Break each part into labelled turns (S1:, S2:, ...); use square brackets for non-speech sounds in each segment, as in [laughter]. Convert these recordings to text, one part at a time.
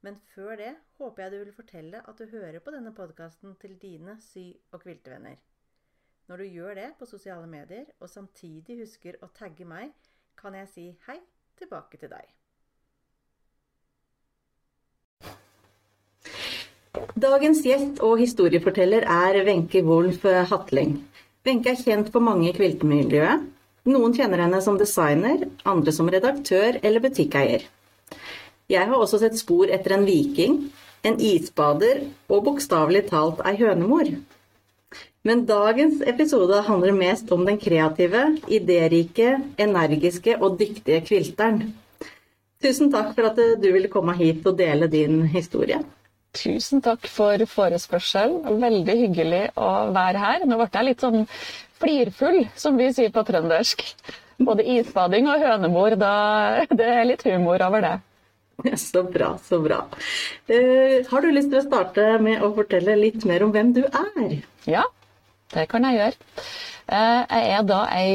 S1: Men før det håper jeg du vil fortelle at du hører på denne podkasten til dine sy- og kviltevenner. Når du gjør det på sosiale medier, og samtidig husker å tagge meg, kan jeg si hei tilbake til deg. Dagens gjest og historieforteller er Wenche Wolff Hatling. Wenche er kjent på mange i kviltemiljøet. Noen kjenner henne som designer, andre som redaktør eller butikkeier. Jeg har også sett spor etter en viking, en isbader og bokstavelig talt ei hønemor. Men dagens episode handler mest om den kreative, idérike, energiske og dyktige kvilteren. Tusen takk for at du ville komme hit og dele din historie.
S2: Tusen takk for forespørselen. Veldig hyggelig å være her. Nå ble jeg litt sånn flirfull, som vi sier på trøndersk. Både isbading og hønemor, da, [laughs] det er litt humor over det. [laughs]
S1: Så bra, så bra. Uh, har du lyst til å starte med å fortelle litt mer om hvem du er?
S2: Ja, det kan jeg gjøre. Uh, jeg er da ei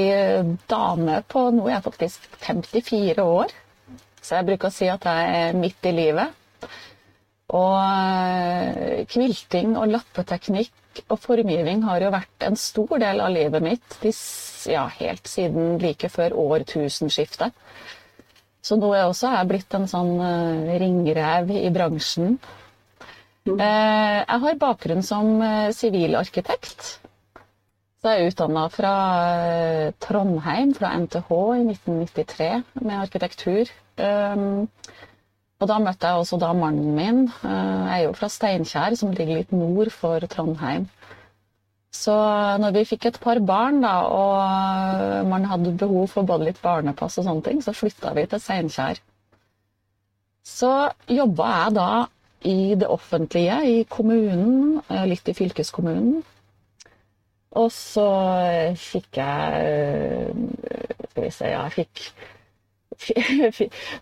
S2: dame på Nå er jeg faktisk 54 år. Så jeg bruker å si at jeg er midt i livet. Og kvilting og lappeteknikk og formgivning har jo vært en stor del av livet mitt ja, helt siden like før årtusenskiftet. Så nå er jeg også jeg blitt en sånn uh, ringrev i bransjen. Mm. Uh, jeg har bakgrunn som sivilarkitekt. Uh, så jeg er utdanna fra Trondheim, fra NTH, i 1993 med arkitektur. Um, og da møtte jeg også da mannen min. Jeg er jo fra Steinkjer, som ligger litt nord for Trondheim. Så når vi fikk et par barn, da, og man hadde behov for både litt barnepass og sånne ting, så flytta vi til Steinkjer. Så jobba jeg da i det offentlige, i kommunen, litt i fylkeskommunen. Og så fikk jeg Skal vi se, jeg [laughs] fikk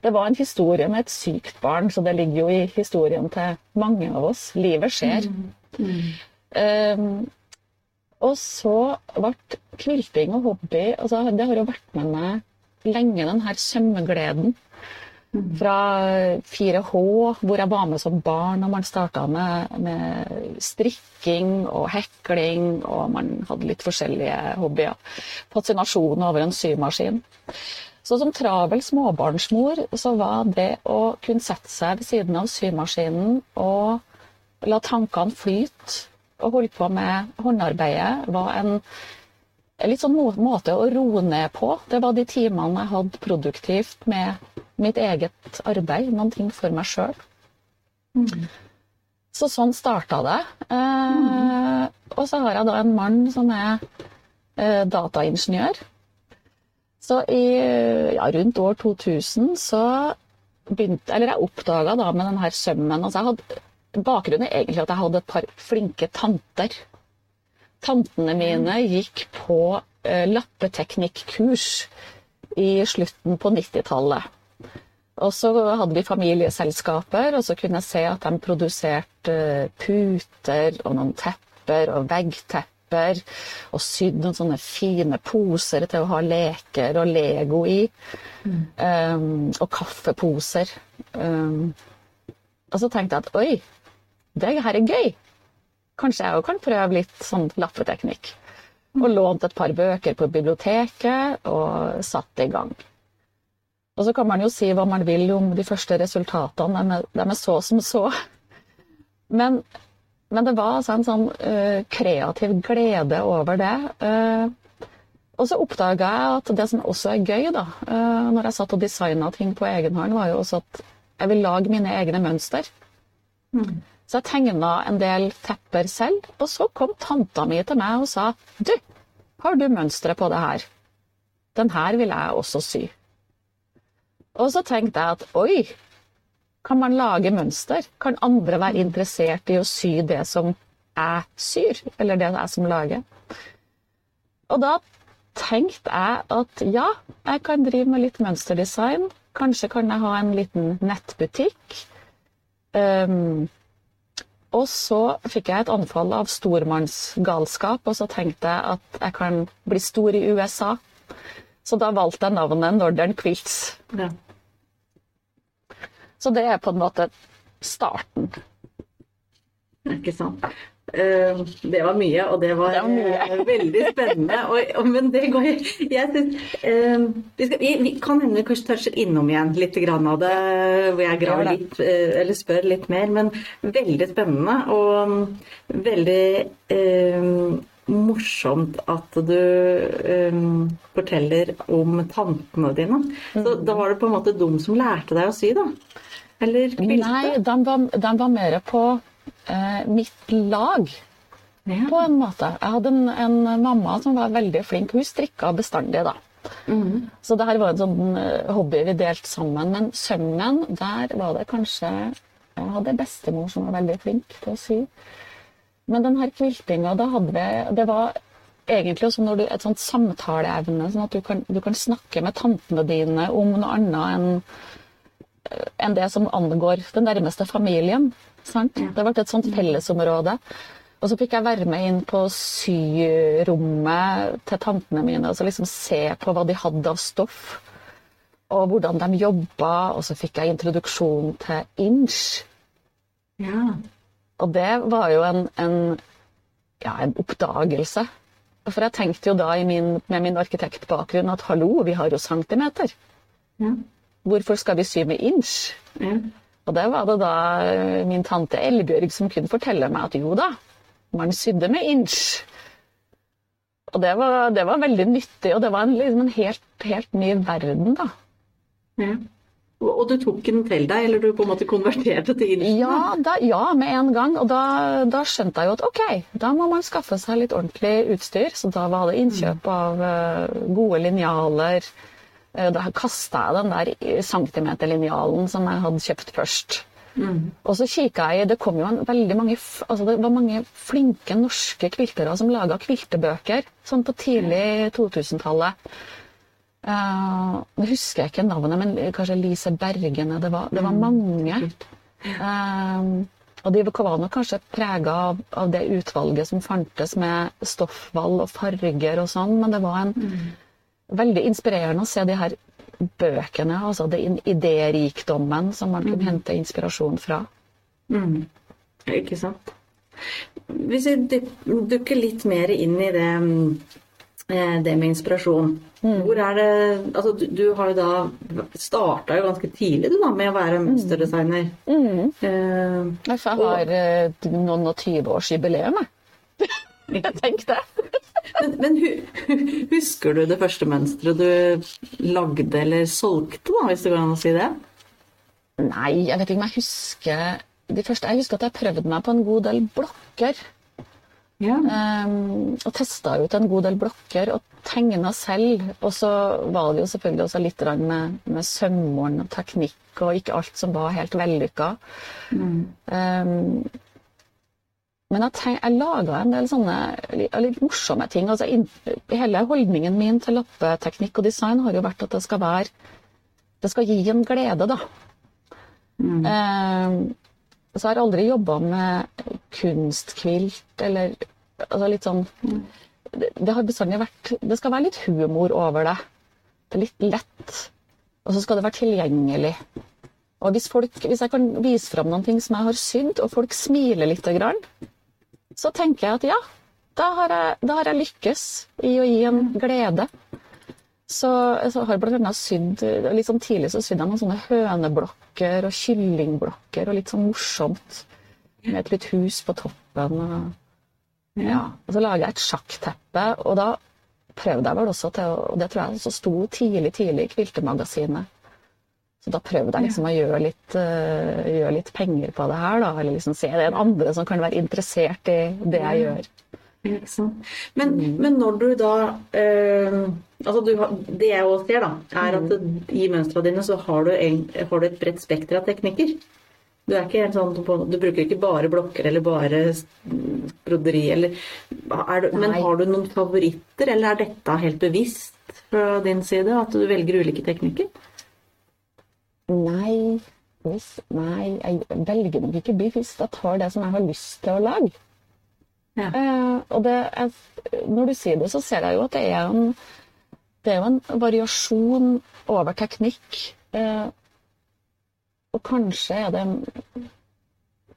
S2: det var en historie med et sykt barn, så det ligger jo i historien til mange av oss. Livet skjer. Mm. Mm. Um, og så ble kvilting og hobby altså Det har jo vært med meg lenge, den her sømmegleden. Fra 4H, hvor jeg var med som barn, og man starta med, med, strikking og hekling, og man hadde litt forskjellige hobbyer. Fascinasjon over en symaskin. Så som travel småbarnsmor så var det å kunne sette seg ved siden av symaskinen og la tankene flyte og holde på med håndarbeidet, var en litt sånn måte å roe ned på. Det var de timene jeg hadde produktivt med mitt eget arbeid, noen ting for meg sjøl. Mm. Så sånn starta det. Eh. Og så har jeg da en mann som er eh, dataingeniør. Så i ja, rundt år 2000 så begynte Eller jeg oppdaga da med den her sømmen altså jeg hadde, Bakgrunnen er egentlig at jeg hadde et par flinke tanter. Tantene mine gikk på eh, lappeteknikkurs i slutten på 90-tallet. Og så hadde vi familieselskaper, og så kunne jeg se at de produserte puter og noen tepper og veggtepper og sydd noen sånne fine poser til å ha leker og Lego i. Mm. Um, og kaffeposer. Um, og så tenkte jeg at oi, det her er gøy. Kanskje jeg òg kan prøve litt sånn lappeteknikk. Og lånte et par bøker på biblioteket og satte i gang. Og så kan man jo si hva man vil om de første resultatene. De er så som så. Men men det var altså en sånn uh, kreativ glede over det. Uh, og så oppdaga jeg at det som også er gøy, da, uh, når jeg satt og designa ting på egen hånd, var jo også at jeg vil lage mine egne mønster. Mm. Så jeg tegna en del tepper selv, og så kom tanta mi til meg og sa Du, har du mønsteret på det her? Den her vil jeg også sy. Og så tenkte jeg at oi, Kan man lage mønster? Kan andre være interessert i å sy det som jeg syr, eller det jeg som lager? Og da tenkte jeg at ja, jeg kan drive med litt mønsterdesign. Kanskje kan jeg ha en liten nettbutikk. Um, og så fikk jeg et anfall av stormannsgalskap, og så tenkte jeg at jeg kan bli stor i USA. Så da valgte jeg navnet Northern Quilts. Ja. Så det er på en måte starten.
S1: Ikke sant. Uh, det var mye, og det var, det var uh, veldig spennende. Og, og, men det går jeg synes, uh, vi, skal, vi, vi, kan hende vi kanskje toucher innom igjen litt grann av det, hvor jeg graver litt, eller spør litt mer. Men veldig spennende og um, veldig morsomt at du um, forteller om tantene dine. Så mm. da var det på en måte de som lærte deg å sy, da? Eller
S2: kvilte? Nei, de var, de var mer på eh, mitt lag. Ja. På en måte. Jeg hadde en, en, mamma som var veldig flink. Hun strikka bestandig, da. Mm. Så det her var en sånn eh, hobby vi delte sammen. Men sømmen, der var det kanskje Jeg hadde bestemor som var veldig flink til å sy. Men den her kviltinga, da hadde vi Det var egentlig også når du, et sånt samtaleevne, sånn at du kan, du kan snakke med tantene dine om noe annet enn enn det som angår den nærmeste familien. Sant? Ja. Det ble et sånt fellesområde. Og så fikk jeg være med inn på syrommet til tantene mine og så liksom se på hva de hadde av stoff. Og hvordan de jobba. Og så fikk jeg introduksjon til inch. Ja. Og det var jo en, en, ja, en oppdagelse. For jeg tenkte jo da min, med min arkitektbakgrunn at hallo, vi har jo centimeter. Ja. Hvorfor skal vi sy med inch? Ja. Og det var det da eh, min tante Elbjørg som kunne fortelle meg at jo da, man sydde med inch. Og det var, det var veldig nyttig, og det var en, liksom en helt, helt, ny verden, da.
S1: Ja. Og du tok den til deg, eller du på en måte konverterte til inch?
S2: Ja, da, ja, med en gang. Og da, da, skjønte jeg jo at ok, da må man skaffe seg litt ordentlig utstyr. Så da var det innkjøp av uh, gode linjaler Eh, da kasta jeg den der centimeterlinjalen som jeg hadde kjøpt først. Mm. Og så kikka jeg Det kom jo en veldig mange altså det var mange flinke norske kviltere som laga kviltebøker sånn på tidlig 2000-tallet. Uh, eh, husker jeg ikke navnet, men kanskje Lise Bergene. Det var, det var mm. mange. Uh, og de var nok kanskje prega av, av, det utvalget som fantes med stoffvalg og farger og sånn, men det var en, mm veldig inspirerende å se de her bøkene, altså den idérikdommen som man kan mm. hente inspirasjon fra.
S1: Mm. Ikke sant. Hvis vi dukker litt mer inn i det, eh, det med inspirasjon. Mm. Hvor er det Altså, du, du har jo da starta jo ganske tidlig du da med å være mønsterdesigner. Mm.
S2: Uh, jeg har og, noen og tyve års jubileum, jeg. [laughs] Tenk det.
S1: Men, men, husker du det første mønsteret du lagde eller solgte, da, hvis det går an å si det?
S2: Nei, jeg vet ikke om jeg husker de første. Jeg husker at jeg prøvde meg på en god del blokker. Ja. Um, og testa ut en god del blokker og tegna selv. Og så var det jo selvfølgelig også litt med, med sømmål og teknikk og ikke alt som var helt vellykka. Mm. Um, men jeg, tenk, jeg laga en del sånne litt morsomme ting. Altså, in, hele holdningen min til lappeteknikk og design har jo vært at det skal være Det skal gi en glede, da. Mm. Eh, så jeg har aldri jobba med kunstkvilt eller altså litt sånn det, det, har bestandig vært Det skal være litt humor over det. Det er litt lett. Og så skal det være tilgjengelig. Og hvis, folk, hvis jeg kan vise fram noen ting som jeg har sydd, og folk smiler litt, så tenker jeg at ja, da har jeg, da har jeg lykkes i å gi en glede. Så, så har jeg bl.a. sydd Litt sånn tidlig så sydde jeg noen sånne høneblokker og kyllingblokker og litt sånn morsomt. Med et litt hus på toppen. Og, ja. og så lager jeg et sjakkteppe, og da prøvde jeg vel også til Og det tror jeg også sto tidlig, tidlig i Kviltemagasinet. Så da prøvde jeg liksom å gjøre litt, uh, gjøre litt, penger på det her, da. Eller liksom se det er en andre som kan være interessert i det jeg gjør.
S1: Men, men når du da eh, altså du har, Det jeg også ser, da, er at i mønstrene dine så har du, en, har du et bredt spekter av teknikker. Du, er sånn, du bruker ikke bare blokker eller bare mm, broderi, eller er du, Men har du noen favoritter, eller er dette helt bevisst fra din side at du velger ulike teknikker?
S2: Nei, hvis, nei, jeg velger nok ikke hvis Jeg tar det som jeg har lyst til å lage.
S1: Ja.
S2: Eh, og det er, når du sier det, så ser jeg jo at det er en, det er jo en variasjon over teknikk. Eh, og kanskje er det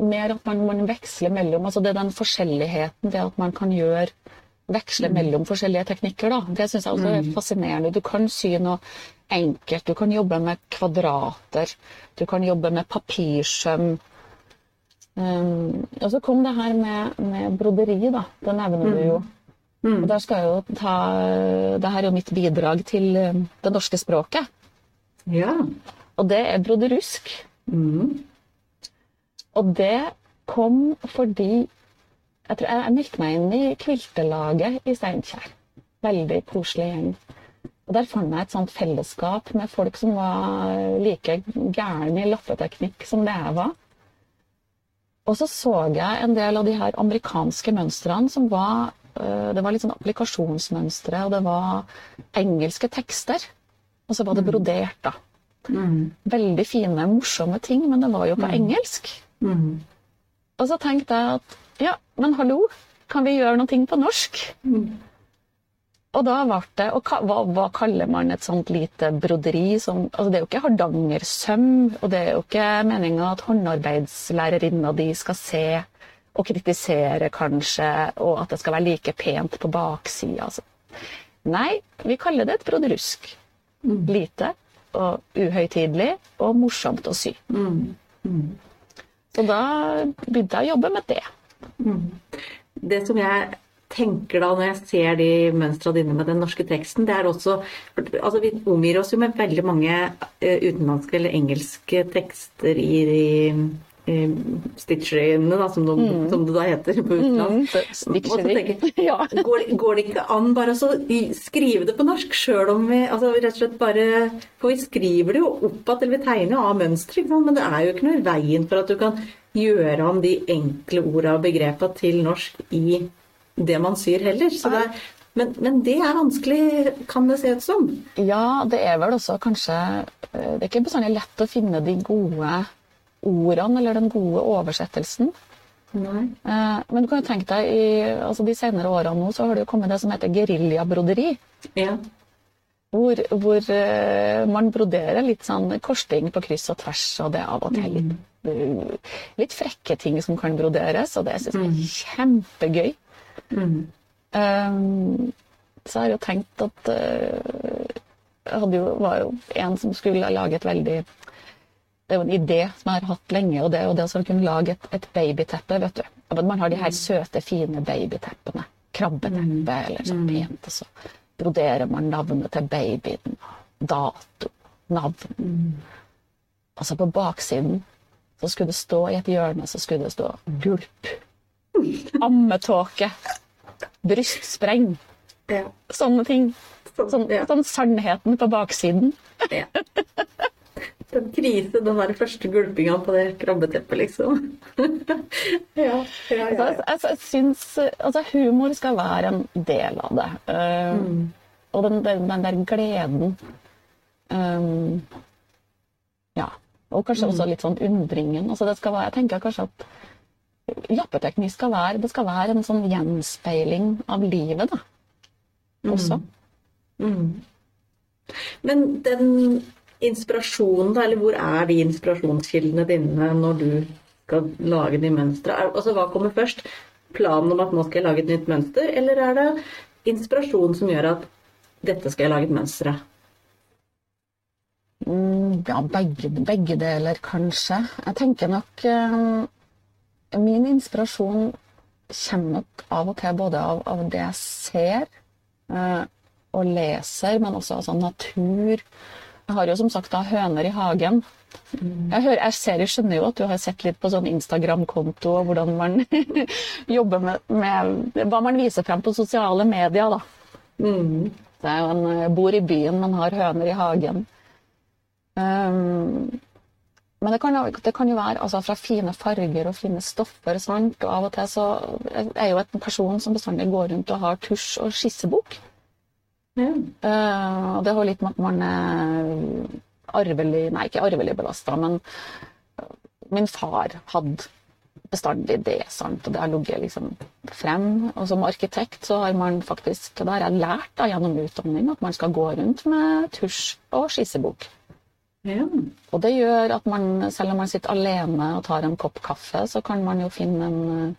S2: mer at man, man veksler mellom altså Det er den forskjelligheten, det at man kan gjøre veksle mellom forskjellige teknikker. Da. Det syns jeg også er fascinerende. Du kan sy noe enkelt. Du kan jobbe med kvadrater. Du kan jobbe med papirsøm. Um, og så kom det her med, med broderi, da. Det nevner du jo. Og der skal jeg jo ta Det her er jo mitt bidrag til um, det norske språket.
S1: Ja.
S2: Og det er broderusk.
S1: Mm.
S2: Og det kom fordi jeg, tror, jeg, jeg meldte meg inn i kviltelaget i Steinkjer. Veldig koselig gjeng. Og der fant jeg et sånt fellesskap med folk som var like gærne i lappeteknikk som det jeg var. Og så så jeg en del av de her amerikanske mønstrene som var øh, Det var litt sånn applikasjonsmønstre, og det var engelske tekster. Og så var det brodert, da.
S1: Mm.
S2: Veldig fine, morsomme ting, men det var jo på engelsk.
S1: Mm.
S2: Og så tenkte jeg at ja, men hallo, kan vi gjøre noe på norsk? Og da ble det Og hva, hva, kaller man et sånt lite broderi som altså Det er jo ikke hardangersøm, og det er jo ikke meninga at håndarbeidslærerinna di skal se og kritisere, kanskje, og at det skal være like pent på baksida. Altså. Nei, vi kaller det et broderusk. Lite og uhøytidelig og morsomt å sy. Så da begynte jeg å jobbe med det.
S1: Det som jeg tenker da når jeg ser de mønstrene dine med den norske teksten, det er også altså Vi omgir oss jo med veldig mange eh, utenlandske eller engelske tekster i de eh, da, som, de, som det da heter på utenlandsk. Mm. tenker [laughs]
S2: Ja.
S1: går, går det ikke an bare å skrive det på norsk, sjøl om vi altså rett og slett bare For vi skriver det jo opp igjen, eller vi tegner av mønstre, men det er jo ikke noe i veien for at du kan gjøre om de enkle orda og begrepa til norsk i det man syr heller. Så det er, men, men det er vanskelig, kan det se ut som.
S2: Ja, det er vel også kanskje eh, Det er ikke bestandig lett å finne de gode ordene eller den gode oversettelsen.
S1: Nei.
S2: Eh, Men du kan jo tenke deg, i altså de senere årene nå så har det jo kommet det som heter geriljabroderi.
S1: Ja.
S2: Hvor, hvor eh, man broderer litt sånn korsting på kryss og tvers, og det er av og til litt, eh, litt frekke ting som kan broderes, og det syns jeg er kjempegøy. Um, så har jeg jo tenkt at uh, Jeg jo, var jo en som skulle lage et veldig Det er jo en idé som jeg har hatt lenge, og det er jo det å kunne lage et, et babyteppe. vet du. Man har de her søte, fine babyteppene. Krabbeteppe eller sånn pent. Og så broderer man navnet til babyen. Dato, navn. Og så på baksiden så skulle det stå i et hjørne så skulle det stå gulp. Ammetåke. Brystspreng.
S1: Ja.
S2: Sånne ting. Sånn,
S1: ja.
S2: sånn sannheten på baksiden.
S1: Ja. Den krise, den der første gulpinga på det krabbeteppet, liksom. [laughs] ja, ja, ja,
S2: Altså, jeg, syns altså, humor skal være en del av det. Eh, Og den, den, den der gleden um, Ja. Og kanskje også litt sånn undringen. Altså, det skal være, jeg tenker kanskje at lappeteknikk skal være, det skal være en sånn gjenspeiling av livet, da. Også.
S1: Men den inspirasjonen, da, eller hvor er de inspirasjonskildene dine når du skal lage de mønstre? Altså, hva kommer først? Planen om at nå skal jeg lage et nytt mønster, eller er det inspirasjon som gjør at dette skal jeg lage et mønster av?
S2: Mm, ja, begge, begge deler, kanskje. Jeg tenker nok eh, Min inspirasjon kommer nok av og til både av, av det jeg ser eh, og leser, men også altså natur. Jeg har jo som sagt da høner i hagen. Jeg, hører, jeg, ser, jeg skjønner jo at du har sett litt på sånn Instagram-konto og hvordan man [laughs] jobber med, med, hva man viser frem på sosiale medier, da. Mm. Jo en eh, bor i byen, men har høner i hagen. Um, men det kan, det kan, jo være altså, fra fine farger og fine stoffer. Sant? Og av og til så er jo en person som bestandig går rundt og har tusj og skissebok. Ja. Uh, og det har litt med at man er arvelig Nei, ikke arvelig belasta, men min far hadde bestandig det. sant? Og det har ligget liksom frem. Og som arkitekt så har man faktisk Det har jeg lært da, gjennom utdanning, at man skal gå rundt med tusj og skissebok. Ja. Og det gjør at man, selv om man sitter alene og tar en kopp kaffe, så kan man jo finne en,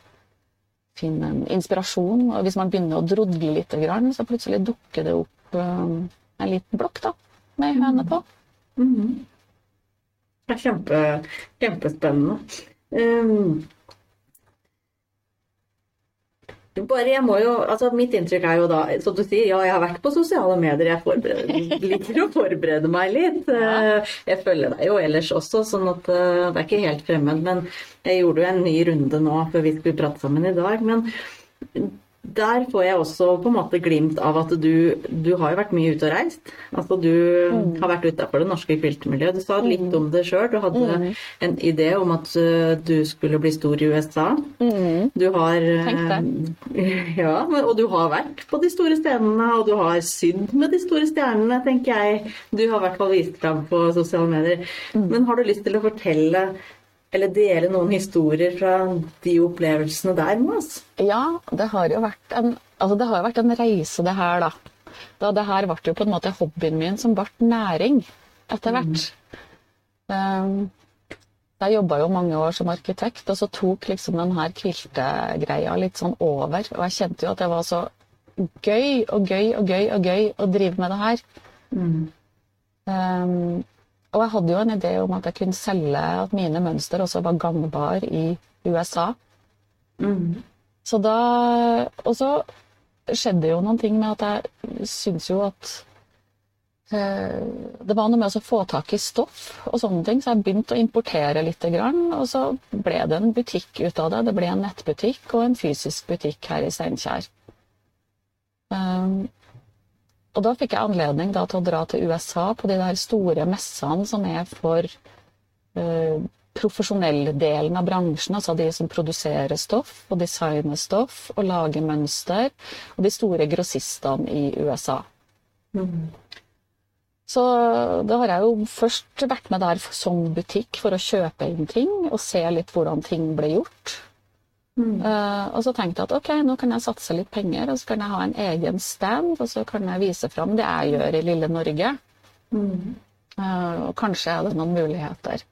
S2: finne en inspirasjon. Og hvis man begynner å drodle litt, så plutselig dukker det opp um, en liten blokk da, med høne på. Mm -hmm.
S1: Det er kjempe, kjempespennende. Um, bare, jeg må jo, altså Mitt inntrykk er jo da, som du sier, ja, jeg har vært på sosiale medier. Jeg liker å forberede meg litt. Eh, jeg følger deg jo ellers også, sånn at eh, det er ikke helt fremmed. Men jeg gjorde jo en ny runde nå før vi skulle prate sammen i dag. Men der får jeg også på en måte glimt av at du, du har jo vært mye ute og reist. Altså du mm. har vært utafor det norske kviltemiljøet. Du sa litt mm. om det sjøl. Du hadde mm. en idé om at du skulle bli stor i USA. Mm. Du har [laughs] Ja, og du har vært på de store stedene, og du har sydd med de store stjernene, tenker jeg. Du har i hvert fall vist fram på sosiale medier. Mm. Men har du lyst til å fortelle eller dele noen historier fra de opplevelsene der med oss?
S2: Ja, det har jo vært en, altså det har vært en reise, det her, da. da. Det her ble jo på en måte hobbyen min som ble næring etter hvert. Mm. Um, jeg jobba jo mange år som arkitekt, og så tok liksom den her kviltegreia litt sånn over. Og jeg kjente jo at det var så gøy og gøy og gøy og gøy å drive med det her. Mm. Um, og jeg hadde jo en idé om at jeg kunne selge at mine mønster også var gangbare i USA. Mm. Så da Og så skjedde jo noen ting med at jeg syns jo at eh, det var noe med å få tak i stoff og sånne ting, så jeg begynte å importere litt. Og så ble det en butikk ut av det. Det ble en nettbutikk og en fysisk butikk her i Steinkjer. Og da fikk jeg anledning da, til å dra til USA på de der store messene som er for uh, profesjonelldelen av bransjen, altså de som produserer stoff og designer stoff og lager mønster, og de store grossistene i USA. Mm. Så da har jeg jo først vært med der som butikk for å kjøpe inn ting og se litt hvordan ting ble gjort. Mm. Uh, og så tenkte jeg at ok, nå kan jeg satse litt penger, og så kan jeg ha en egen stand, og så kan jeg vise fram det jeg gjør i lille Norge. Mm. Uh, og kanskje er det noen muligheter.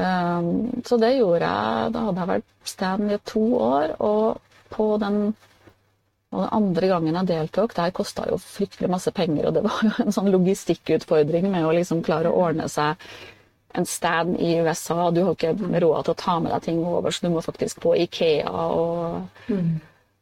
S2: Um, så det gjorde jeg. Da hadde jeg vært stand i to år, og på den, og den andre gangen jeg deltok, der kosta jo fryktelig masse penger, og det var jo en sånn logistikkutfordring med å liksom klare å ordne seg en stand i USA. Du har ikke råd til å ta med deg ting over, så du må faktisk på Ikea og, mm.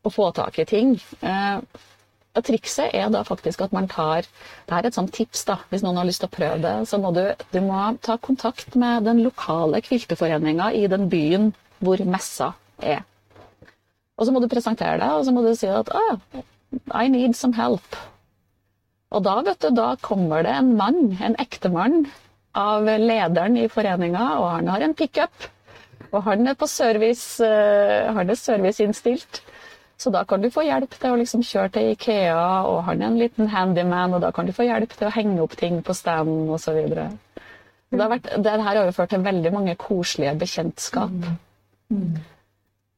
S2: og få tak i ting. Eh, og Trikset er da faktisk at man tar Det er et sånt tips, da, hvis noen har lyst til å prøve det. Så må du, du må ta kontakt med den lokale kvilteforeninga i den byen hvor messa er. Og så må du presentere deg, og så må du si at ah, I need some help. Og da, vet du, da kommer det en mann, en ektemann, av lederen i foreninga, og han har en pickup. Og han er på service, uh, han er serviceinnstilt. Så da kan du få hjelp til å liksom kjøre til Ikea, og han er en liten handyman, og da kan du få hjelp til å henge opp ting på standen osv. Det, det her har jo ført til veldig mange koselige bekjentskap. Mm.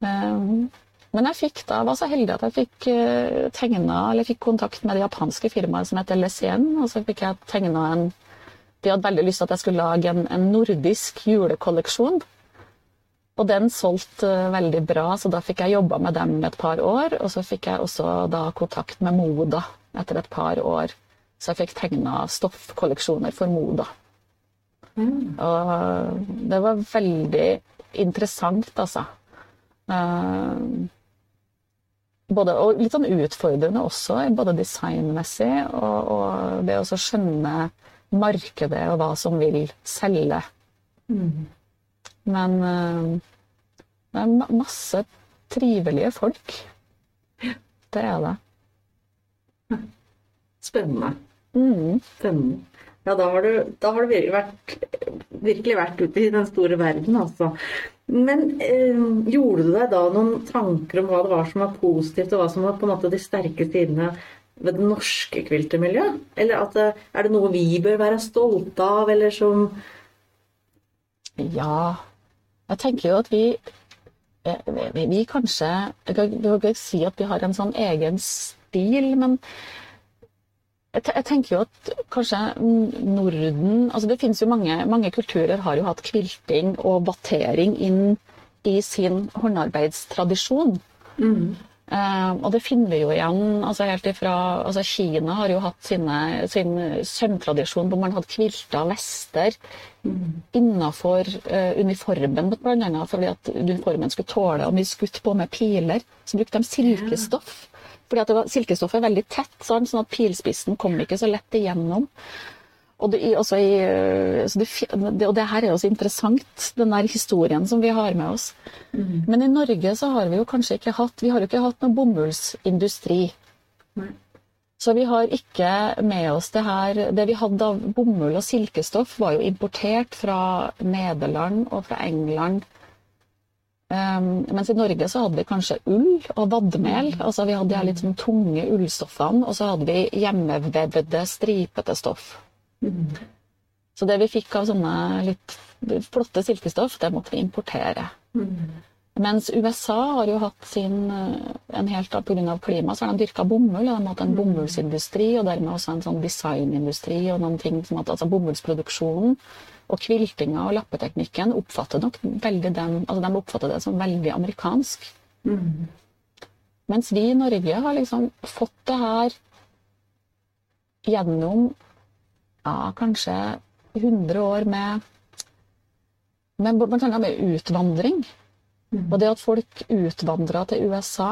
S2: Um, men jeg fikk da, var så heldig at jeg fikk uh, tegna, eller fikk kontakt med det japanske firmaet som heter Lesien, og så fikk jeg tegna en de hadde veldig lyst til at jeg skulle lage en, en nordisk julekolleksjon. Og den solgte uh, veldig bra, så da fikk jeg jobba med dem et par år. Og så fikk jeg også da kontakt med Moda etter et par år. Så jeg fikk tegna stoffkolleksjoner for Moda. Mm. Og det var veldig interessant, altså. Uh, både, og litt sånn utfordrende også, både designmessig og, og det å skjønne markedet og hva som vil selge. Men eh, det er masse trivelige folk. Det er det.
S1: Spennende.
S2: Mm.
S1: Spennende. Ja, da har du, da har du virkelig, vært, virkelig vært ute i den store verden, altså. Men eh, gjorde du deg da noen tanker om hva det var som var positivt, og hva som var på en måte de sterke sidene ved det norske kviltemiljøet? Eller det, er det noe vi bør være stolte av, eller som
S2: Ja. Jeg tenker jo at vi eh, vi, vi kanskje Jeg kan ikke si at vi har en sånn egen stil, men jeg, jeg tenker jo at kanskje Norden altså Det finnes jo mange, mange kulturer har jo hatt kvilting og battering inn i sin håndarbeidstradisjon. Eh, og det finner vi jo igjen altså helt ifra altså Kina har jo hatt sine, sin sømtradisjon hvor man hadde kvilta vester innafor uh, uniformen, annet fordi at uniformen skulle tåle å bli skutt på med piler. Så brukte de silkestoff. Fordi at det var, silkestoffet er veldig tett, sånn at pilspissen kom ikke så lett igjennom. Og det, også i, eh, så det, det, og det her er jo så interessant, den der historien som vi har med oss. Men i Norge så har vi jo kanskje ikke hatt Vi har jo ikke hatt noen bomullsindustri.
S1: Nei.
S2: Så vi har ikke med oss det her Det vi hadde av bomull og silkestoff, var jo importert fra Nederland og fra England. Um, mens i Norge så hadde vi kanskje ull og vadmel. altså Vi hadde de her litt sånn tunge ullstoffene, og så hadde vi hjemmevevde, stripete stoff. Så det vi fikk av sånne litt flotte silkestoff, det måtte vi importere. Mens USA har jo hatt sin eh, en helt Pga. klimaet så har de dyrka bomull, og de har hatt en bomullsindustri, og dermed også en sånn designindustri og noen ting som at altså bomullsproduksjonen og kviltinga og lappeteknikken oppfatter nok veldig den, altså de oppfatter det som veldig amerikansk. Mens vi i Norge har liksom fått det her gjennom ja, kanskje 100 år med, med annet med utvandring. Og det at folk utvandra til USA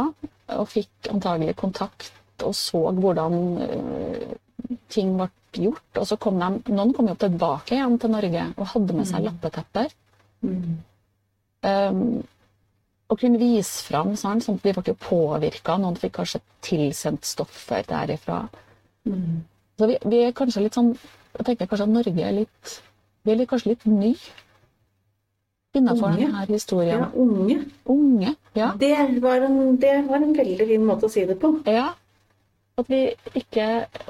S2: og fikk antagelig kontakt og så hvordan uh, ting ble gjort. Og så kom de, noen kom jo tilbake igjen til Norge og hadde med seg lappetepper. Um, og kunne vise fram, sånn, sånn at de ble påvirka. Noen fikk kanskje tilsendt stoffer derifra. Så vi, vi er kanskje litt sånn Jeg tenker kanskje at Norge er litt Vi er litt, kanskje litt ny innenfor
S1: Unge?
S2: denne historien.
S1: ja, unge?
S2: Unge. Ja.
S1: Det var, en, det var en veldig fin måte å si det på.
S2: ja. At vi ikke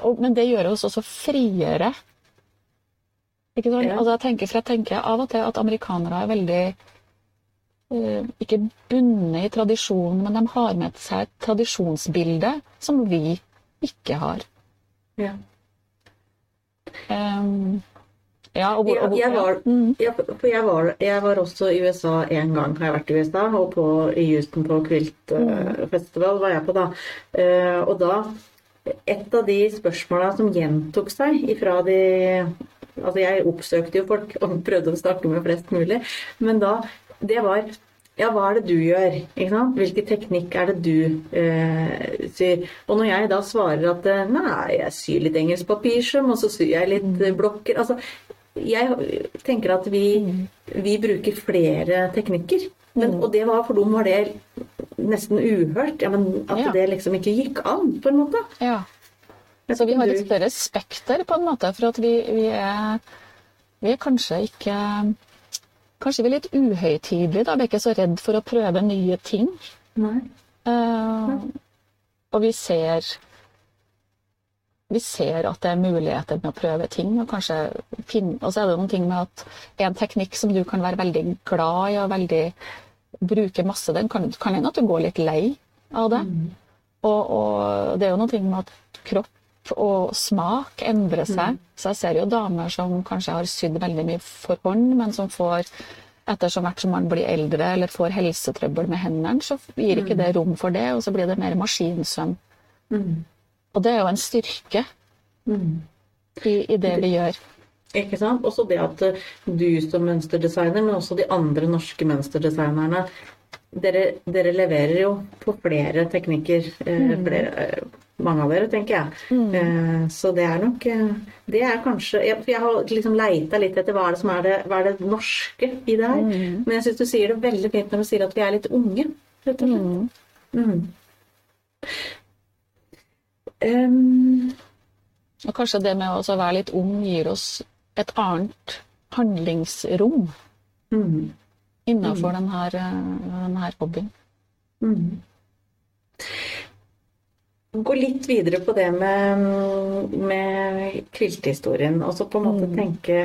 S2: og, Men det gjør oss også friere. Ikke sånn?
S1: Ja.
S2: Altså, jeg tenker, for jeg tenker av og til at amerikanere er veldig eh, ikke bundet i tradisjonen, men de har med seg et tradisjonsbilde som vi ikke har.
S1: Ja.
S2: Um, ja, og, hvor- og, hvor-
S1: jeg var,
S2: ja. Mm.
S1: jeg var, jeg var også i USA en gang, har jeg vært i USA, og på, i Houston på Quilt eh, Festival var jeg på da. Uh, og da, et av de spørsmåla som gjentok seg ifra de Altså jeg oppsøkte jo folk og prøvde å snakke med flest mulig, men da, det var ja, hva er det du gjør? Ikke sant? Hvilken teknikk er det du eh, syr? Og når jeg da svarer at eh, nei, jeg syr litt engelsk papirsøm, og så syr jeg litt eh, blokker Altså, jeg tenker at vi, vi bruker flere teknikker. Men, Og det var for dem var det nesten uhørt. Ja, men at
S2: Ja.
S1: det liksom ikke gikk an, på en måte.
S2: Ja. Så vi har et større spekter, på en måte, for at vi, vi er Vi er kanskje ikke Kanskje vi er litt uhøytidelige, da. Vi er ikke så redd for å prøve nye ting.
S1: Nei.
S2: Uh, og vi ser vi ser at det er muligheter med å prøve ting. Og kanskje finne, og så er det noen ting med at en teknikk som du kan være veldig glad i og veldig bruke masse, den kan, kan hende at du går litt lei av det. Og, og det er jo noen ting med at kropp og smak endrer seg. Så jeg ser jo damer som kanskje har sydd veldig mye for hånd, men som får etter hvert som man blir eldre eller får helsetrøbbel med hendene, så gir ikke det rom for det, og så blir det mer maskinsøm. Og det er jo en styrke i, i det vi gjør.
S1: Ikke sant? Også det at eh, du som mønsterdesigner, men også de andre norske mønsterdesignerne, dere, dere leverer jo på flere teknikker. Mm. Flere, eh, mange av dere, tenker jeg. Mm. så det er nok eh, Det er kanskje jeg, jeg har liksom leita litt etter hva er det som er det, hva er det norske i det her. Men jeg syns du sier det veldig fint når du sier at vi er litt unge, rett og slett. Mm. Um,
S2: Og kanskje det med å være litt ung gir oss et annet handlingsrom
S1: mm,
S2: innenfor denne, denne hobbyen.
S1: mm. Gå litt videre på det med, med kvilthistorien. Og så på en måte tenke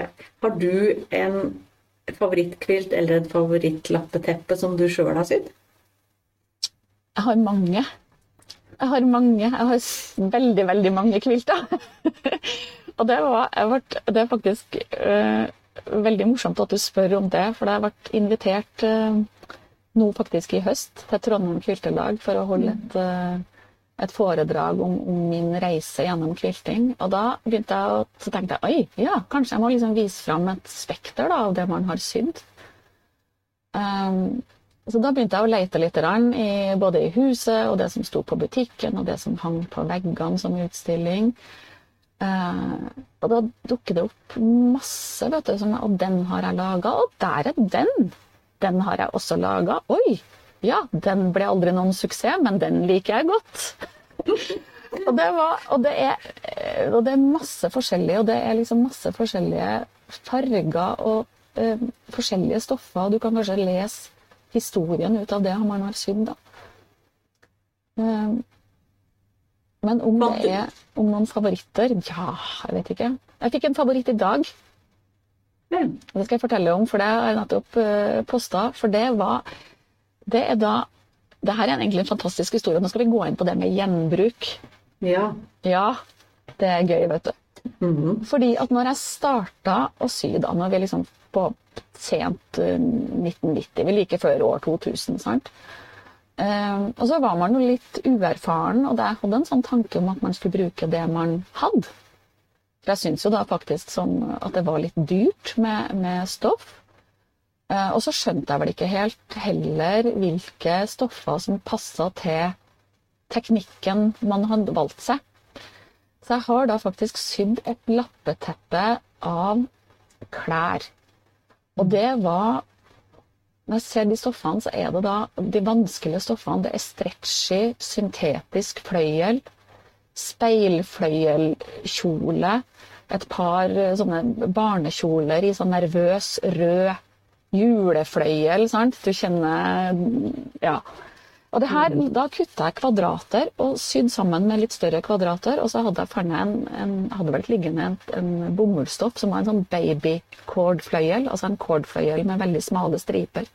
S1: Har du en favorittkvilt eller et favorittlappeteppe som du sjøl har sydd?
S2: Jeg har mange. Jeg har mange. Jeg har veldig, veldig mange kvilter. [laughs] og det, var, jeg ble, det er faktisk øh, veldig morsomt at du spør om det, for jeg ble invitert øh, nå faktisk i høst til Trondheim kviltelag for å holde et, øh, et foredrag om, om min reise gjennom kvilting. Og da begynte jeg å, så tenkte jeg oi, ja, kanskje jeg må liksom vise fram et spekter da, av det man har sydd. Um, så da begynte jeg å lete litt i, både i huset og det som sto på butikken, og det som hang på veggene som utstilling. Uh, og da dukker det opp masse, vet du, som, og den har jeg laga, og der er den! Den har jeg også laga. Oi! Ja, den ble aldri noen suksess, men den liker jeg godt. [laughs] og, det var, og, det er, eh, og det er masse forskjellig, og det er liksom masse forskjellige farger og eh, forskjellige stoffer. Du kan kanskje lese historien ut av det man har sydd, da. Eh, Men om det er om noen favoritter Ja, jeg vet ikke. Jeg fikk en favoritt i dag. Det skal jeg fortelle om, for det har jeg nettopp uh, posta. For det var Det er da Det her er egentlig en fantastisk historie. Nå skal vi gå inn på det med gjenbruk.
S1: Ja.
S2: Ja, det er gøy, vet du.
S1: Mhm.
S2: Fordi at når jeg starta å sy, da, når vi liksom på sent eh, 1990, vi like før år 2000, sant. Uh, og så var man jo litt uerfaren, og jeg hadde en sånn tanke om at man skulle bruke det man hadde. For jeg syns jo da faktisk sånn at det var litt dyrt med, med stoff. Eh, og så skjønte jeg vel ikke helt heller hvilke stoffer som passa til teknikken man hadde valgt seg. Så jeg har da faktisk sydd et lappeteppe av klær. Og det var Når jeg ser de stoffene, så er det da de vanskelige stoffene. Det er stretchy, syntetisk fløyel, speilfløyelkjole, et par sånne barnekjoler i sånn nervøs rød julefløyel, sant? Du kjenner Ja. Og det her, Da kutta jeg kvadrater og sydde sammen med litt større kvadrater. Og så hadde jeg en, en hadde vel liggende en, en bomullsstoff som var en sånn baby-cordfløyel. Altså en cordfløyel med veldig smale striper.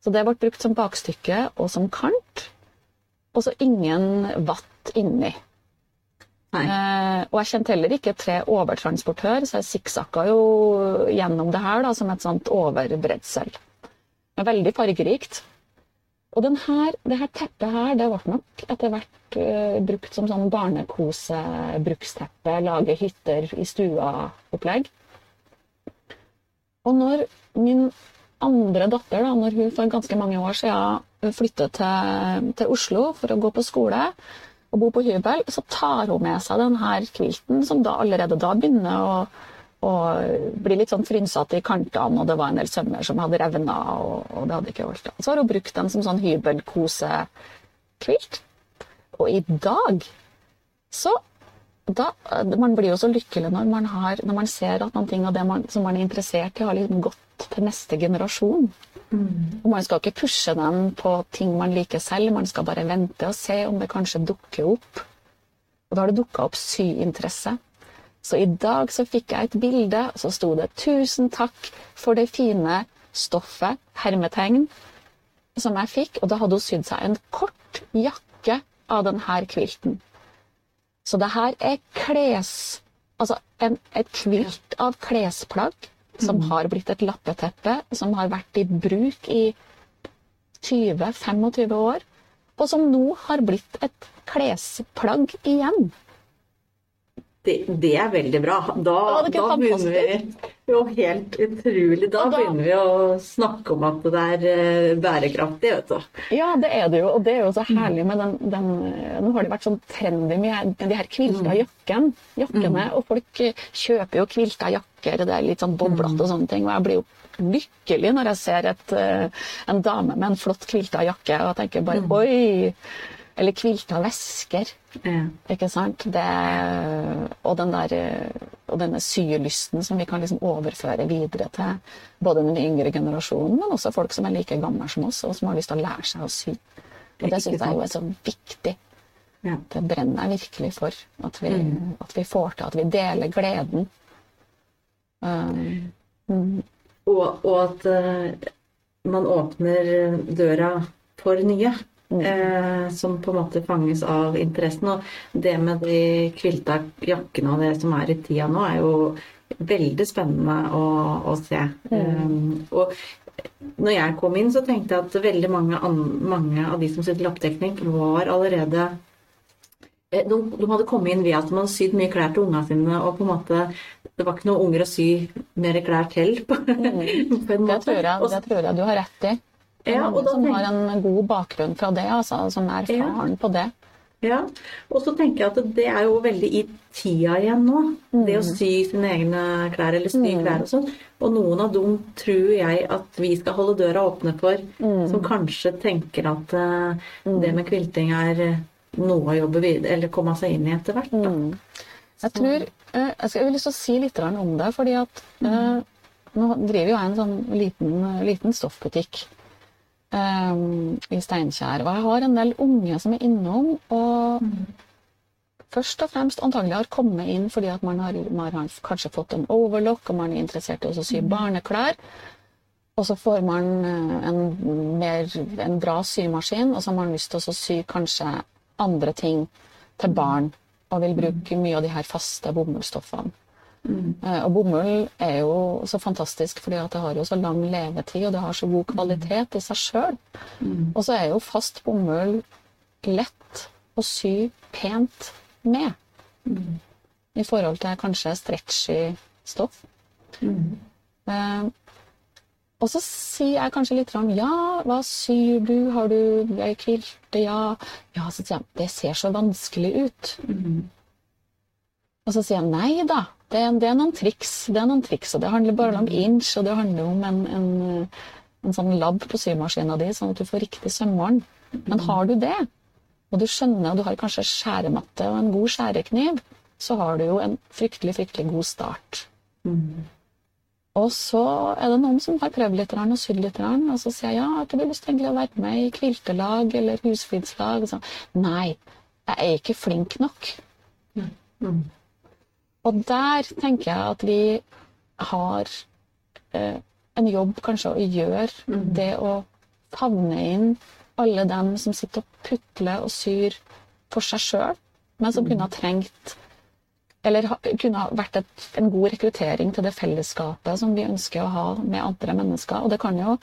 S2: Så det ble brukt som bakstykke og som kant. Og så ingen vatt inni. Eh, og jeg kjente heller ikke tre overtransportør, så jeg sikksakka jo gjennom det her da, som et sånt overbredsel. Veldig fargerikt. Og den her, det her teppet her, det ble nok etter hvert uh, brukt som sånn barnekose-bruksteppe, lage hytter i stua-opplegg. Og når min andre datter, da, når hun for ganske mange år siden flyttet til, til Oslo for å gå på skole og bo på hybel, så tar hun med seg denne kvilten, som da allerede da begynner å, å bli litt sånn frynsete i kantene, og det var en del sømmer som hadde revna, og, og det hadde ikke holdt. Så har hun brukt den som sånn hybelkosekvilt. Og i dag så da, Man blir jo så lykkelig når man, har, når man ser at noen ting av det man, som man er interessert i, har liksom gått til neste generasjon. Og Man skal ikke pushe dem på ting man liker selv, man skal bare vente og se om det kanskje dukker opp. Og da har det dukka opp syinteresse. Så i dag så fikk jeg et bilde, og så sto det 'Tusen takk for det fine stoffet', hermetegn, som jeg fikk. Og da hadde hun sydd seg en kort jakke av denne kvilten. Så det her er kles... Altså en, et kvilt av klesplagg som har blitt et lappeteppe, som har vært i bruk i 20-25 år, og som nå har blitt et klesplagg igjen.
S1: Det, det er veldig bra. Da, da begynner vi jo helt utrolig. Da,
S2: da-
S1: begynner vi å snakke om at det er eh, bærekraftig, vet du.
S2: Ja, det er det jo. Og det er jo så herlig med den, den Nå har det vært sånn trendy med de her kvilta jakken, jakkene. Og folk eh, kjøper jo kvilta jakker, det er litt sånn boblete og sånne ting. Og jeg blir jo lykkelig når jeg ser et, eh, en dame med en flott kvilta jakke og tenker bare oi! Eller kvilta vesker.
S1: Ja.
S2: Ikke sant? Det, og, den der, og denne sylysten som vi kan liksom overføre videre til både den yngre generasjonen, men også folk som er like gamle som oss, og som har lyst til å lære seg å sy. Og det syns jeg jo er så viktig.
S1: Ja.
S2: Det brenner jeg virkelig for. At vi, at vi får til, at vi deler gleden. Um, mm,
S1: Og, og at uh, man åpner døra for nye. Eh, som på en måte fanges av interessen. Og det med de kvilta jakkene og det som er i tida nå, er jo veldig spennende å, å se. Eh, og når jeg kom inn, så tenkte jeg at veldig mange, an, mange av de som sitter i lappteknikk, var allerede de, de hadde kommet inn ved at man sydd mye klær til ungene sine, og på en måte det var ikke noen unger å sy mer klær til. På, [laughs] på en
S2: det, tror jeg, det tror jeg du har rett i. Det er
S1: Ja,
S2: mange som har en god bakgrunn fra det, altså, som er
S1: Ja.
S2: på det.
S1: Ja, og så tenker jeg at det er jo veldig i tida igjen nå. Det å sy sine egne klær, eller sy klær og sånn. Og noen av dem tror jeg at vi skal holde døra åpne for, som kanskje tenker at eh, det med kvilting er eh, noe å jobbe videre, eller komme seg inn i etter hvert. Da.
S2: Jeg tror eh, Jeg skal jeg vil lyst til å si litt om det, fordi at eh, nå driver jo jeg en sånn liten, liten stoffbutikk eh, i Steinkjer. Og jeg har en del unge som er innom og først og fremst antagelig har kommet inn fordi at man har, man har kanskje fått en overlock, og man er interessert i å sy barneklær. Og så får man eh, en, mer, en bra symaskin, og så har man lyst til å sy kanskje andre ting til barn. Og vil bruke mye av de her faste bomullsstoffene. Mm. Og bomull er jo så fantastisk fordi at det har jo så lang levetid, og det har så god kvalitet i seg sjøl. Og så er jo fast bomull lett å sy pent med. I forhold til kanskje stretchy stoff. Eh, og så sier jeg kanskje litt om ja, hva syr du, har du kvilte, ja. Ja, så sier jeg det ser så vanskelig ut. Og så sier jeg nei da, det, det er noen triks. Det er noen triks, og det handler bare om inch, og det handler om en, en, en sånn lab på symaskina di, sånn at du får riktig sømmål. Men har du det, og du skjønner, og du har kanskje skjærematte og en god skjærekniv, så har du jo en fryktelig, fryktelig god start. Og så er det noen som har prøvd litt og sydd litt, og så sier jeg ja, har ikke du lyst til å være med i kviltelag eller husflidslag? Så, Nei, jeg er ikke flink nok. Og der tenker jeg at vi har eh, en jobb kanskje å gjøre. Det å favne inn alle dem som sitter og putler og syr for seg sjøl, men som kunne ha trengt eller kunne ha vært et, en god rekruttering til det fellesskapet som vi ønsker å ha med andre mennesker. Og det kan jo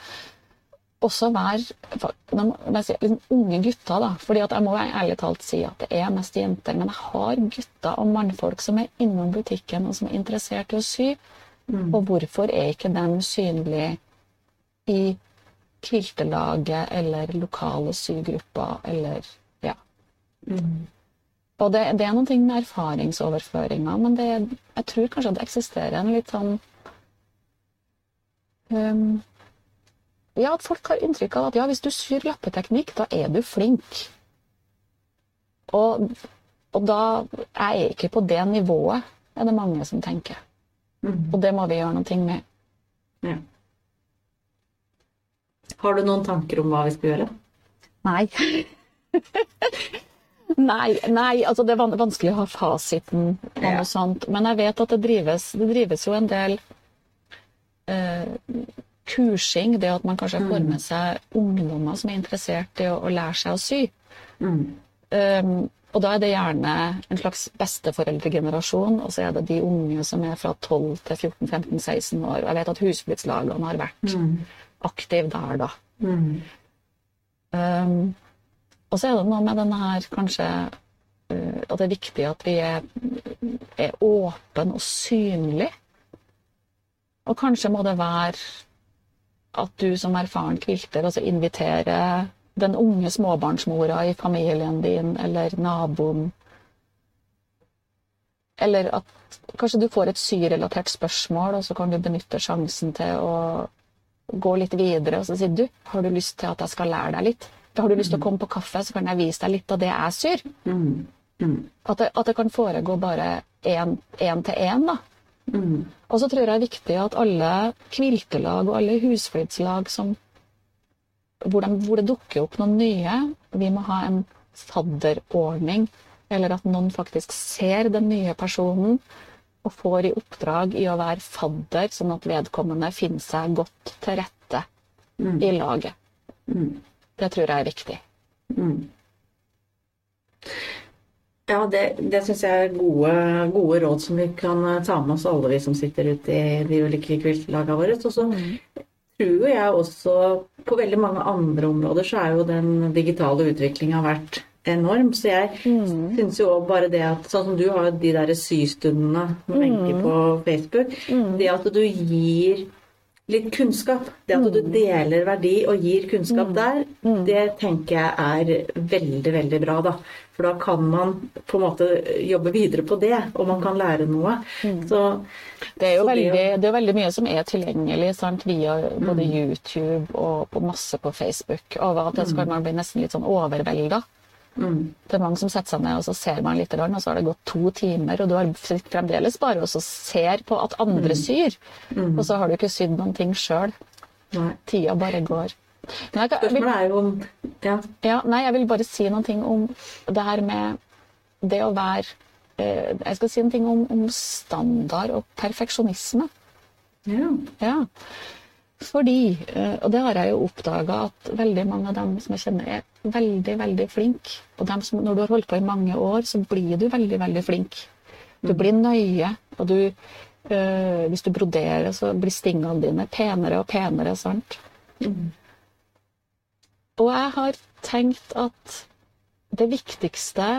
S2: også være si, liksom, unge gutter, da. fordi jeg må ærlig talt si at det er mest jenter. Men jeg har gutter og mannfolk som er innom butikken og som er interessert i å sy. Og hvorfor er ikke de synlige i Kiltelaget eller lokale sygrupper eller ja. Og det, det er noen ting med erfaringsoverføringa, men det, jeg tror kanskje at det eksisterer en litt sånn um, Ja, at folk har inntrykk av at ja, hvis du syr lappeteknikk, da er du flink. Og, og da er jeg ikke på det nivået, er det mange som tenker. Og det må vi gjøre noe med.
S1: Ja. Har du noen tanker om hva vi skal gjøre?
S2: Nei. [laughs] nei, nei, altså det er vanskelig å ha fasiten på
S1: Ja.
S2: noe sånt. Men jeg vet at det drives, det drives jo en del eh, kursing. Det at man kanskje får med seg ungdommer som er interessert i å, å lære seg å sy. Um, og da er det gjerne en slags besteforeldregenerasjon, og så er det de unge som er fra 12 til 14-15-16 år. Og jeg vet at husflidslagene har vært aktive der, da. Um, og så er det noe med denne her kanskje uh, At det er viktig at vi er er åpen og synlig. Og kanskje må det være at du som erfaren kvilter altså inviterer den unge småbarnsmora i familien din eller naboen. Eller at kanskje du får et syrelatert spørsmål, og så kan du benytte sjansen til å gå litt videre og så si du, har du lyst til at jeg skal lære deg litt? Har du lyst til å komme på kaffe, så kan jeg vise deg litt av det jeg syr?
S1: Mm. Mm.
S2: At, det, at det kan foregå bare én til én, da.
S1: Mm.
S2: Og så tror jeg det er viktig at alle kviltelag og alle husflidslag som hvor, de, hvor det dukker opp noen nye, vi må ha en fadderordning. Eller at noen faktisk ser den nye personen og får i oppdrag i å være fadder, sånn at vedkommende finner seg godt til rette
S1: Mm.
S2: i laget.
S1: Mm.
S2: Det tror jeg er viktig.
S1: Mm. Ja, det, det syns jeg er gode, gode råd som vi kan eh, ta med oss alle vi som sitter ute i de ulike kviltlagene våre. Og så tror jeg også på veldig mange andre områder så er jo den digitale utviklinga vært enorm. Så jeg
S2: Mm.
S1: syns jo bare det at Sånn som du har de der systundene med Wenche på Facebook. Det at du gir litt kunnskap, det at du deler verdi og gir kunnskap der, det tenker jeg er veldig, veldig bra, da. For da kan man på en måte jobbe videre på det, og man kan lære noe. Så
S2: Det er jo veldig, det er veldig mye som er tilgjengelig sant? via både YouTube og på masse på Facebook. over at det skal så kan man bli nesten litt sånn overvelda.
S1: Mm,
S2: Det er mange som setter seg ned og så ser man litt, og så har det gått to timer, og du har fremdeles bare og så ser på at andre syr. Og så har du ikke sydd noen ting sjøl.
S1: nei.
S2: Tida bare går. Men jeg, jeg vil,
S1: Spørsmålet er jo om Ja.
S2: ja, nei, jeg vil bare si noen ting om det her med det å være eh, Jeg skal si en ting om, om standard og perfeksjonisme.
S1: ja.
S2: Ja. Fordi, eh, og det har jeg jo oppdaga, at veldig mange av dem som jeg kjenner, er veldig, veldig flinke. Og som, når du har holdt på i mange år, så blir du veldig, veldig flink. Du blir nøye, og du øh, Hvis du broderer, så blir stingene dine penere og penere, sant? Og jeg har tenkt at det viktigste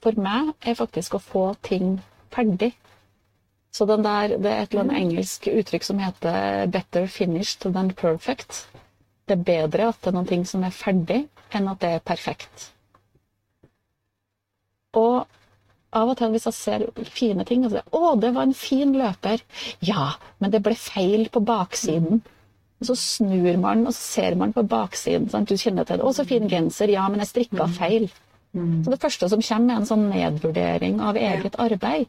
S2: for meg er faktisk å få ting ferdig. Så den der, det er et eller annet engelsk uttrykk som heter 'better finished than perfect'. Det er bedre at det er noe som er ferdig, enn at det er perfekt. Og av og til hvis jeg ser fine ting og sier 'Å, det var en fin løper'. Ja, men det ble feil på baksiden. Og så snur man, og så ser man på baksiden. Sant? Du kjenner til det. 'Å, så fin genser'. Ja, men jeg strikka feil. Så det første som kommer, er en sånn nedvurdering av eget arbeid.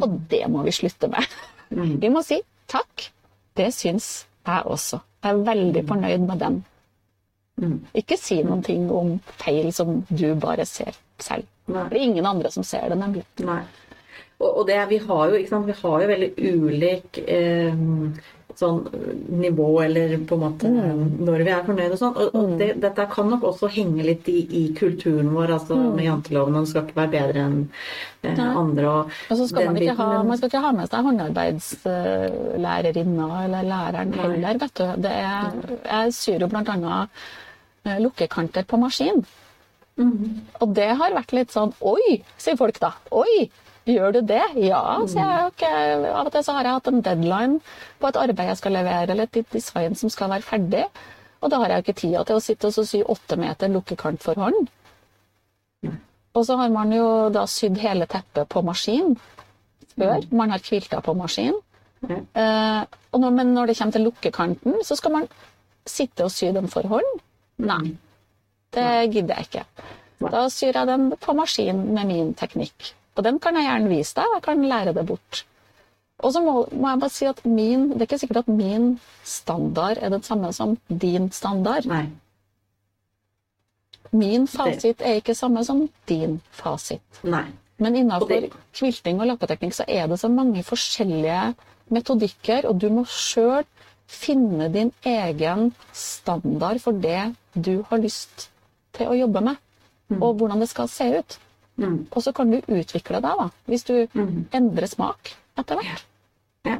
S2: Og det må vi slutte med. Vi må si takk. Det syns jeg også. Jeg er veldig fornøyd med den. Ikke si noen ting om feil som du bare ser selv.
S1: Nei.
S2: Det er ingen andre som ser det, nemlig.
S1: Nei. Og, det, vi har jo, sant, vi har jo veldig ulik eh, sånn nivå, eller på en måte når vi er fornøyde og sånn. Og, og det, dette kan nok også henge litt i, i kulturen vår, altså med janteloven. Man skal ikke være bedre enn eh, andre. Og,
S2: Og så skal man ikke
S1: biten,
S2: ha, man skal ikke ha med seg håndarbeidslærerinna eller læreren heller, vet du. Det er, jeg syr jo blant annet eh, lukkekanter på maskin. Og det har vært litt sånn Oi, sier folk da. Oi, gjør du det? Ja, sier jeg. Okay. Av og til så har jeg hatt en deadline på et arbeid jeg skal levere, eller et design som skal være ferdig. Og da har jeg ikke tida til å sitte og sy åtte meter lukkekant for hånd. Og så har man jo da sydd hele teppet på maskin før. Man har kvilta på maskin. Eh, og når, men når det kommer til lukkekanten, så skal man sitte og sy den for hånd? Nei. Det gidder jeg ikke. Da syr jeg den på maskin med min teknikk. Og den kan jeg gjerne vise deg, og jeg kan lære det bort. Og så må, må jeg bare si at min, det er ikke sikkert at min standard er den samme som din standard.
S1: Nei.
S2: Min fasit er ikke samme som din fasit.
S1: Nei.
S2: Men innenfor kvilting og lappeteknikk så er det så mange forskjellige metodikker, og du må sjøl finne din egen standard for det du har lyst til å jobbe med, og hvordan det skal se ut.
S1: Mm.
S2: Og så kan du utvikle deg, da, hvis du endrer smak etter hvert.
S1: Ja,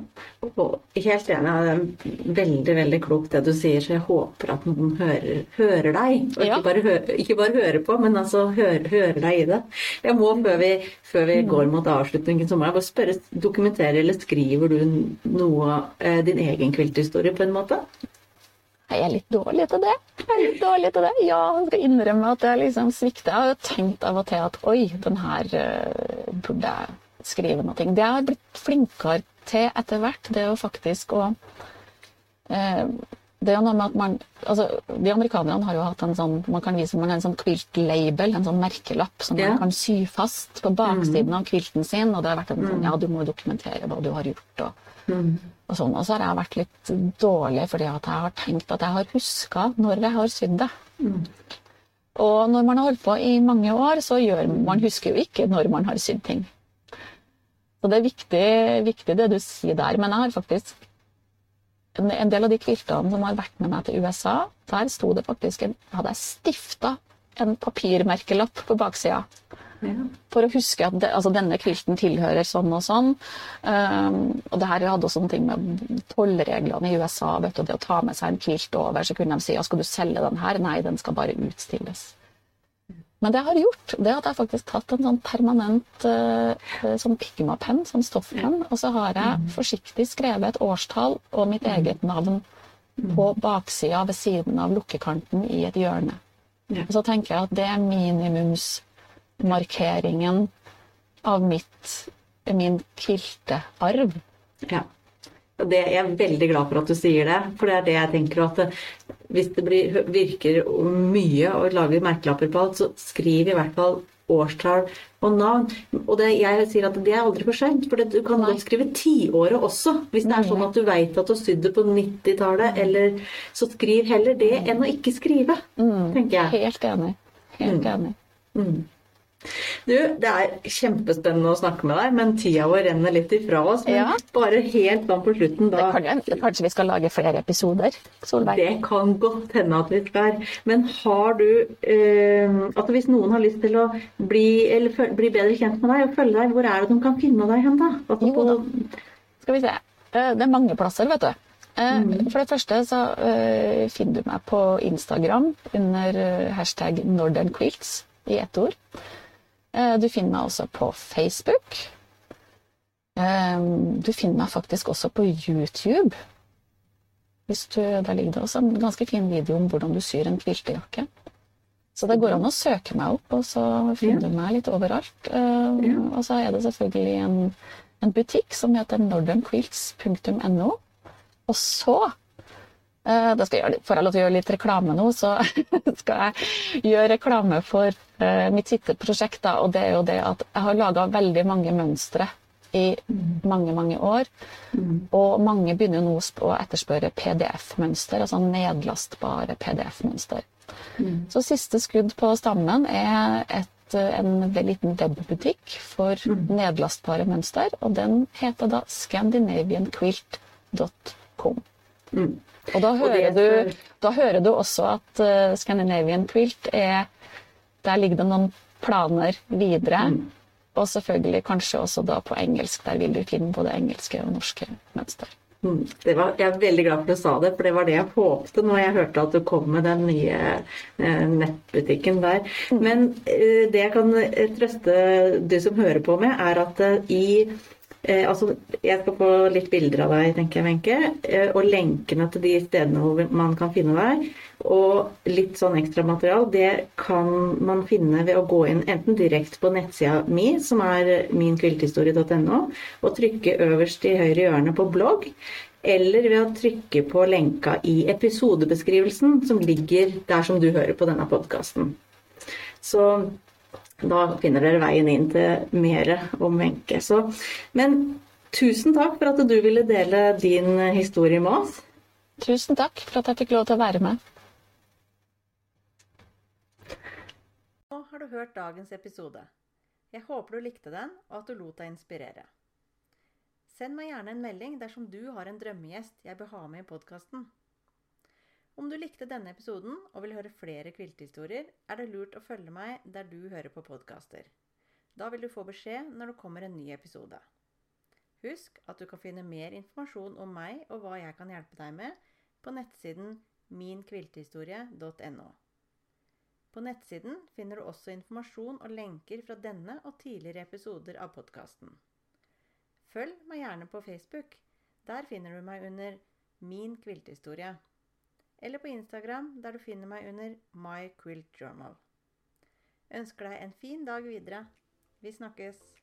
S1: helt enig. Det er veldig veldig klokt det du sier, så jeg håper at noen hører, hører deg. Og
S2: Ja.
S1: ikke, bare hører, ikke bare hører på, men altså hører, hører deg i det. Jeg må, før vi, før vi går mot avslutningen, så må jeg bare spørre, dokumenterer eller skriver du noe eh, din egen kvilthistorie på en måte?
S2: Jeg er litt dårlig til det. Jeg er litt dårlig til det. Ja, han skal innrømme at jeg liksom svikter. Jeg har jo tenkt av og til at oi, den her uh, burde jeg skrive noe. Det jeg har blitt flinkere til etter hvert, det er jo faktisk å eh, det er jo noe med at man, altså De amerikanerne har jo hatt en sånn man kan vise man har en sånn quilt-label, en sånn merkelapp som
S1: yeah.
S2: man kan sy fast på baksiden av quilten sin. og det har vært en sånn, ja, Du må dokumentere hva du har gjort. og og sånn. Og så har jeg vært litt dårlig fordi at jeg har tenkt at jeg har huska når jeg har sydd det. Og når man har holdt på i mange år, så gjør man husker jo ikke når man har sydd ting. Så det er viktig, viktig det du sier der. Men jeg har faktisk en, en del av de kviltene som har vært med meg til USA, der sto det faktisk en, hadde jeg stifta en papirmerkelapp på baksida.
S1: Ja.
S2: For å huske at det, altså denne kvilten tilhører sånn og sånn. Um, og det her hadde også noen ting med tollreglene i USA. vet du, Det å ta med seg en kvilt over, så kunne de si ja, skal du selge den her? Nei, den skal bare utstilles. Men det jeg har gjort, det at jeg faktisk tatt en sånn permanent uh, sånn Pigma-penn, sånn stoffpenn, og så har jeg forsiktig skrevet et årstall og mitt eget navn på baksida ved siden av lukkekanten i et hjørne. Og så tenker jeg at det er minimumsmarkeringen av mitt, min kiltearv.
S1: Ja. Det, jeg er veldig glad for at du sier det, for det er det jeg tenker at hvis det blir, virker mye å lage merkelapper på alt, så skriv i hvert fall årstall og navn. Og det, jeg sier at det er aldri for seint, for du kan godt skrive tiåret også. Hvis det er sånn at du veit at du har sydd det på 90-tallet, eller så skriv heller det enn å ikke skrive, tenker jeg.
S2: Helt enig. Helt enig.
S1: Du, det er kjempespennende å snakke med deg, men tida vår renner litt ifra oss. Men
S2: Ja.
S1: bare helt sånn på slutten, da
S2: Kan jo- Kanskje vi skal lage flere episoder, Solveig?
S1: Det kan godt hende at vi skal. Men har du eh, at Hvis noen har lyst til å bli, eller, bli bedre kjent med deg og følge deg, hvor er det de kan finne deg hen, da? Altså,
S2: Jo da. Skal vi se. Eh, Det er mange plasser, vet du. Eh, For det første så eh, finner du meg på Instagram under hashtag Northern Quilts i ett ord. Eh, Du finner meg også på Facebook. Eh, Du finner meg faktisk også på YouTube. Du, der ligger det også en ganske fin video om hvordan du syr en kviltejakke. Så det går an å søke meg opp, og så finner du meg litt overalt. Eh,
S1: Ja.
S2: Og så er det selvfølgelig en, en butikk som heter northernquilts.no. Og så da skal jeg Får jeg lov til å gjøre litt reklame nå, så [laughs] skal jeg gjøre reklame for eh, mitt siste prosjekt. Da, og det er jo det at jeg har laga veldig mange mønstre i mange, mange år. Og mange begynner jo nå å etterspørre PDF-mønster, altså nedlastbare PDF-mønster. Så siste skudd på stammen er et, en liten webbutikk for nedlastbare mønster, og den heter da scandinavianquilt.com. Og da hører, du, da hører du også at uh, Scandinavian Quilt er Der ligger det noen planer videre. Og selvfølgelig kanskje også da på engelsk. Der vil du finne både engelske og norske mønster.
S1: Mm, det var, jeg er veldig glad for at du sa det, for det var det jeg håpte når jeg hørte at du kom med den nye eh, nettbutikken der. Men eh, det jeg kan trøste du som hører på med, er at eh, i eh, altså, Jeg skal få litt bilder av deg, tenker jeg, Wenche. Eh, og lenkene til de stedene hvor man kan finne deg. Og litt sånn ekstra material, det kan man finne ved å gå inn enten direkte på nettsida mi, som er minkvilthistorie.no, og trykke øverst i høyre hjørne på blogg. Eller ved å trykke på lenka i episodebeskrivelsen som ligger der som du hører på denne podkasten. Så da finner dere veien inn til mer om Wenche. Men tusen takk for at du ville dele din historie med oss.
S2: Tusen takk for at jeg fikk lov til å være med.
S1: Nå har du hørt dagens episode. Jeg håper du likte den, og at du lot deg inspirere. Send meg gjerne en melding dersom du har en drømmegjest jeg bør ha med i podkasten. Om du likte denne episoden og vil høre flere kviltehistorier, er det lurt å følge meg der du hører på podkaster. Da vil du få beskjed når det kommer en ny episode. Husk at du kan finne mer informasjon om meg og hva jeg kan hjelpe deg med, på nettsiden minkviltehistorie.no. På nettsiden finner du også informasjon og lenker fra denne og tidligere episoder av podkasten. Følg meg gjerne på Facebook. Der finner du meg under Min kviltehistorie. Eller på Instagram, der du finner meg under My Quilt Journal. Ønsker deg en fin dag videre. Vi snakkes!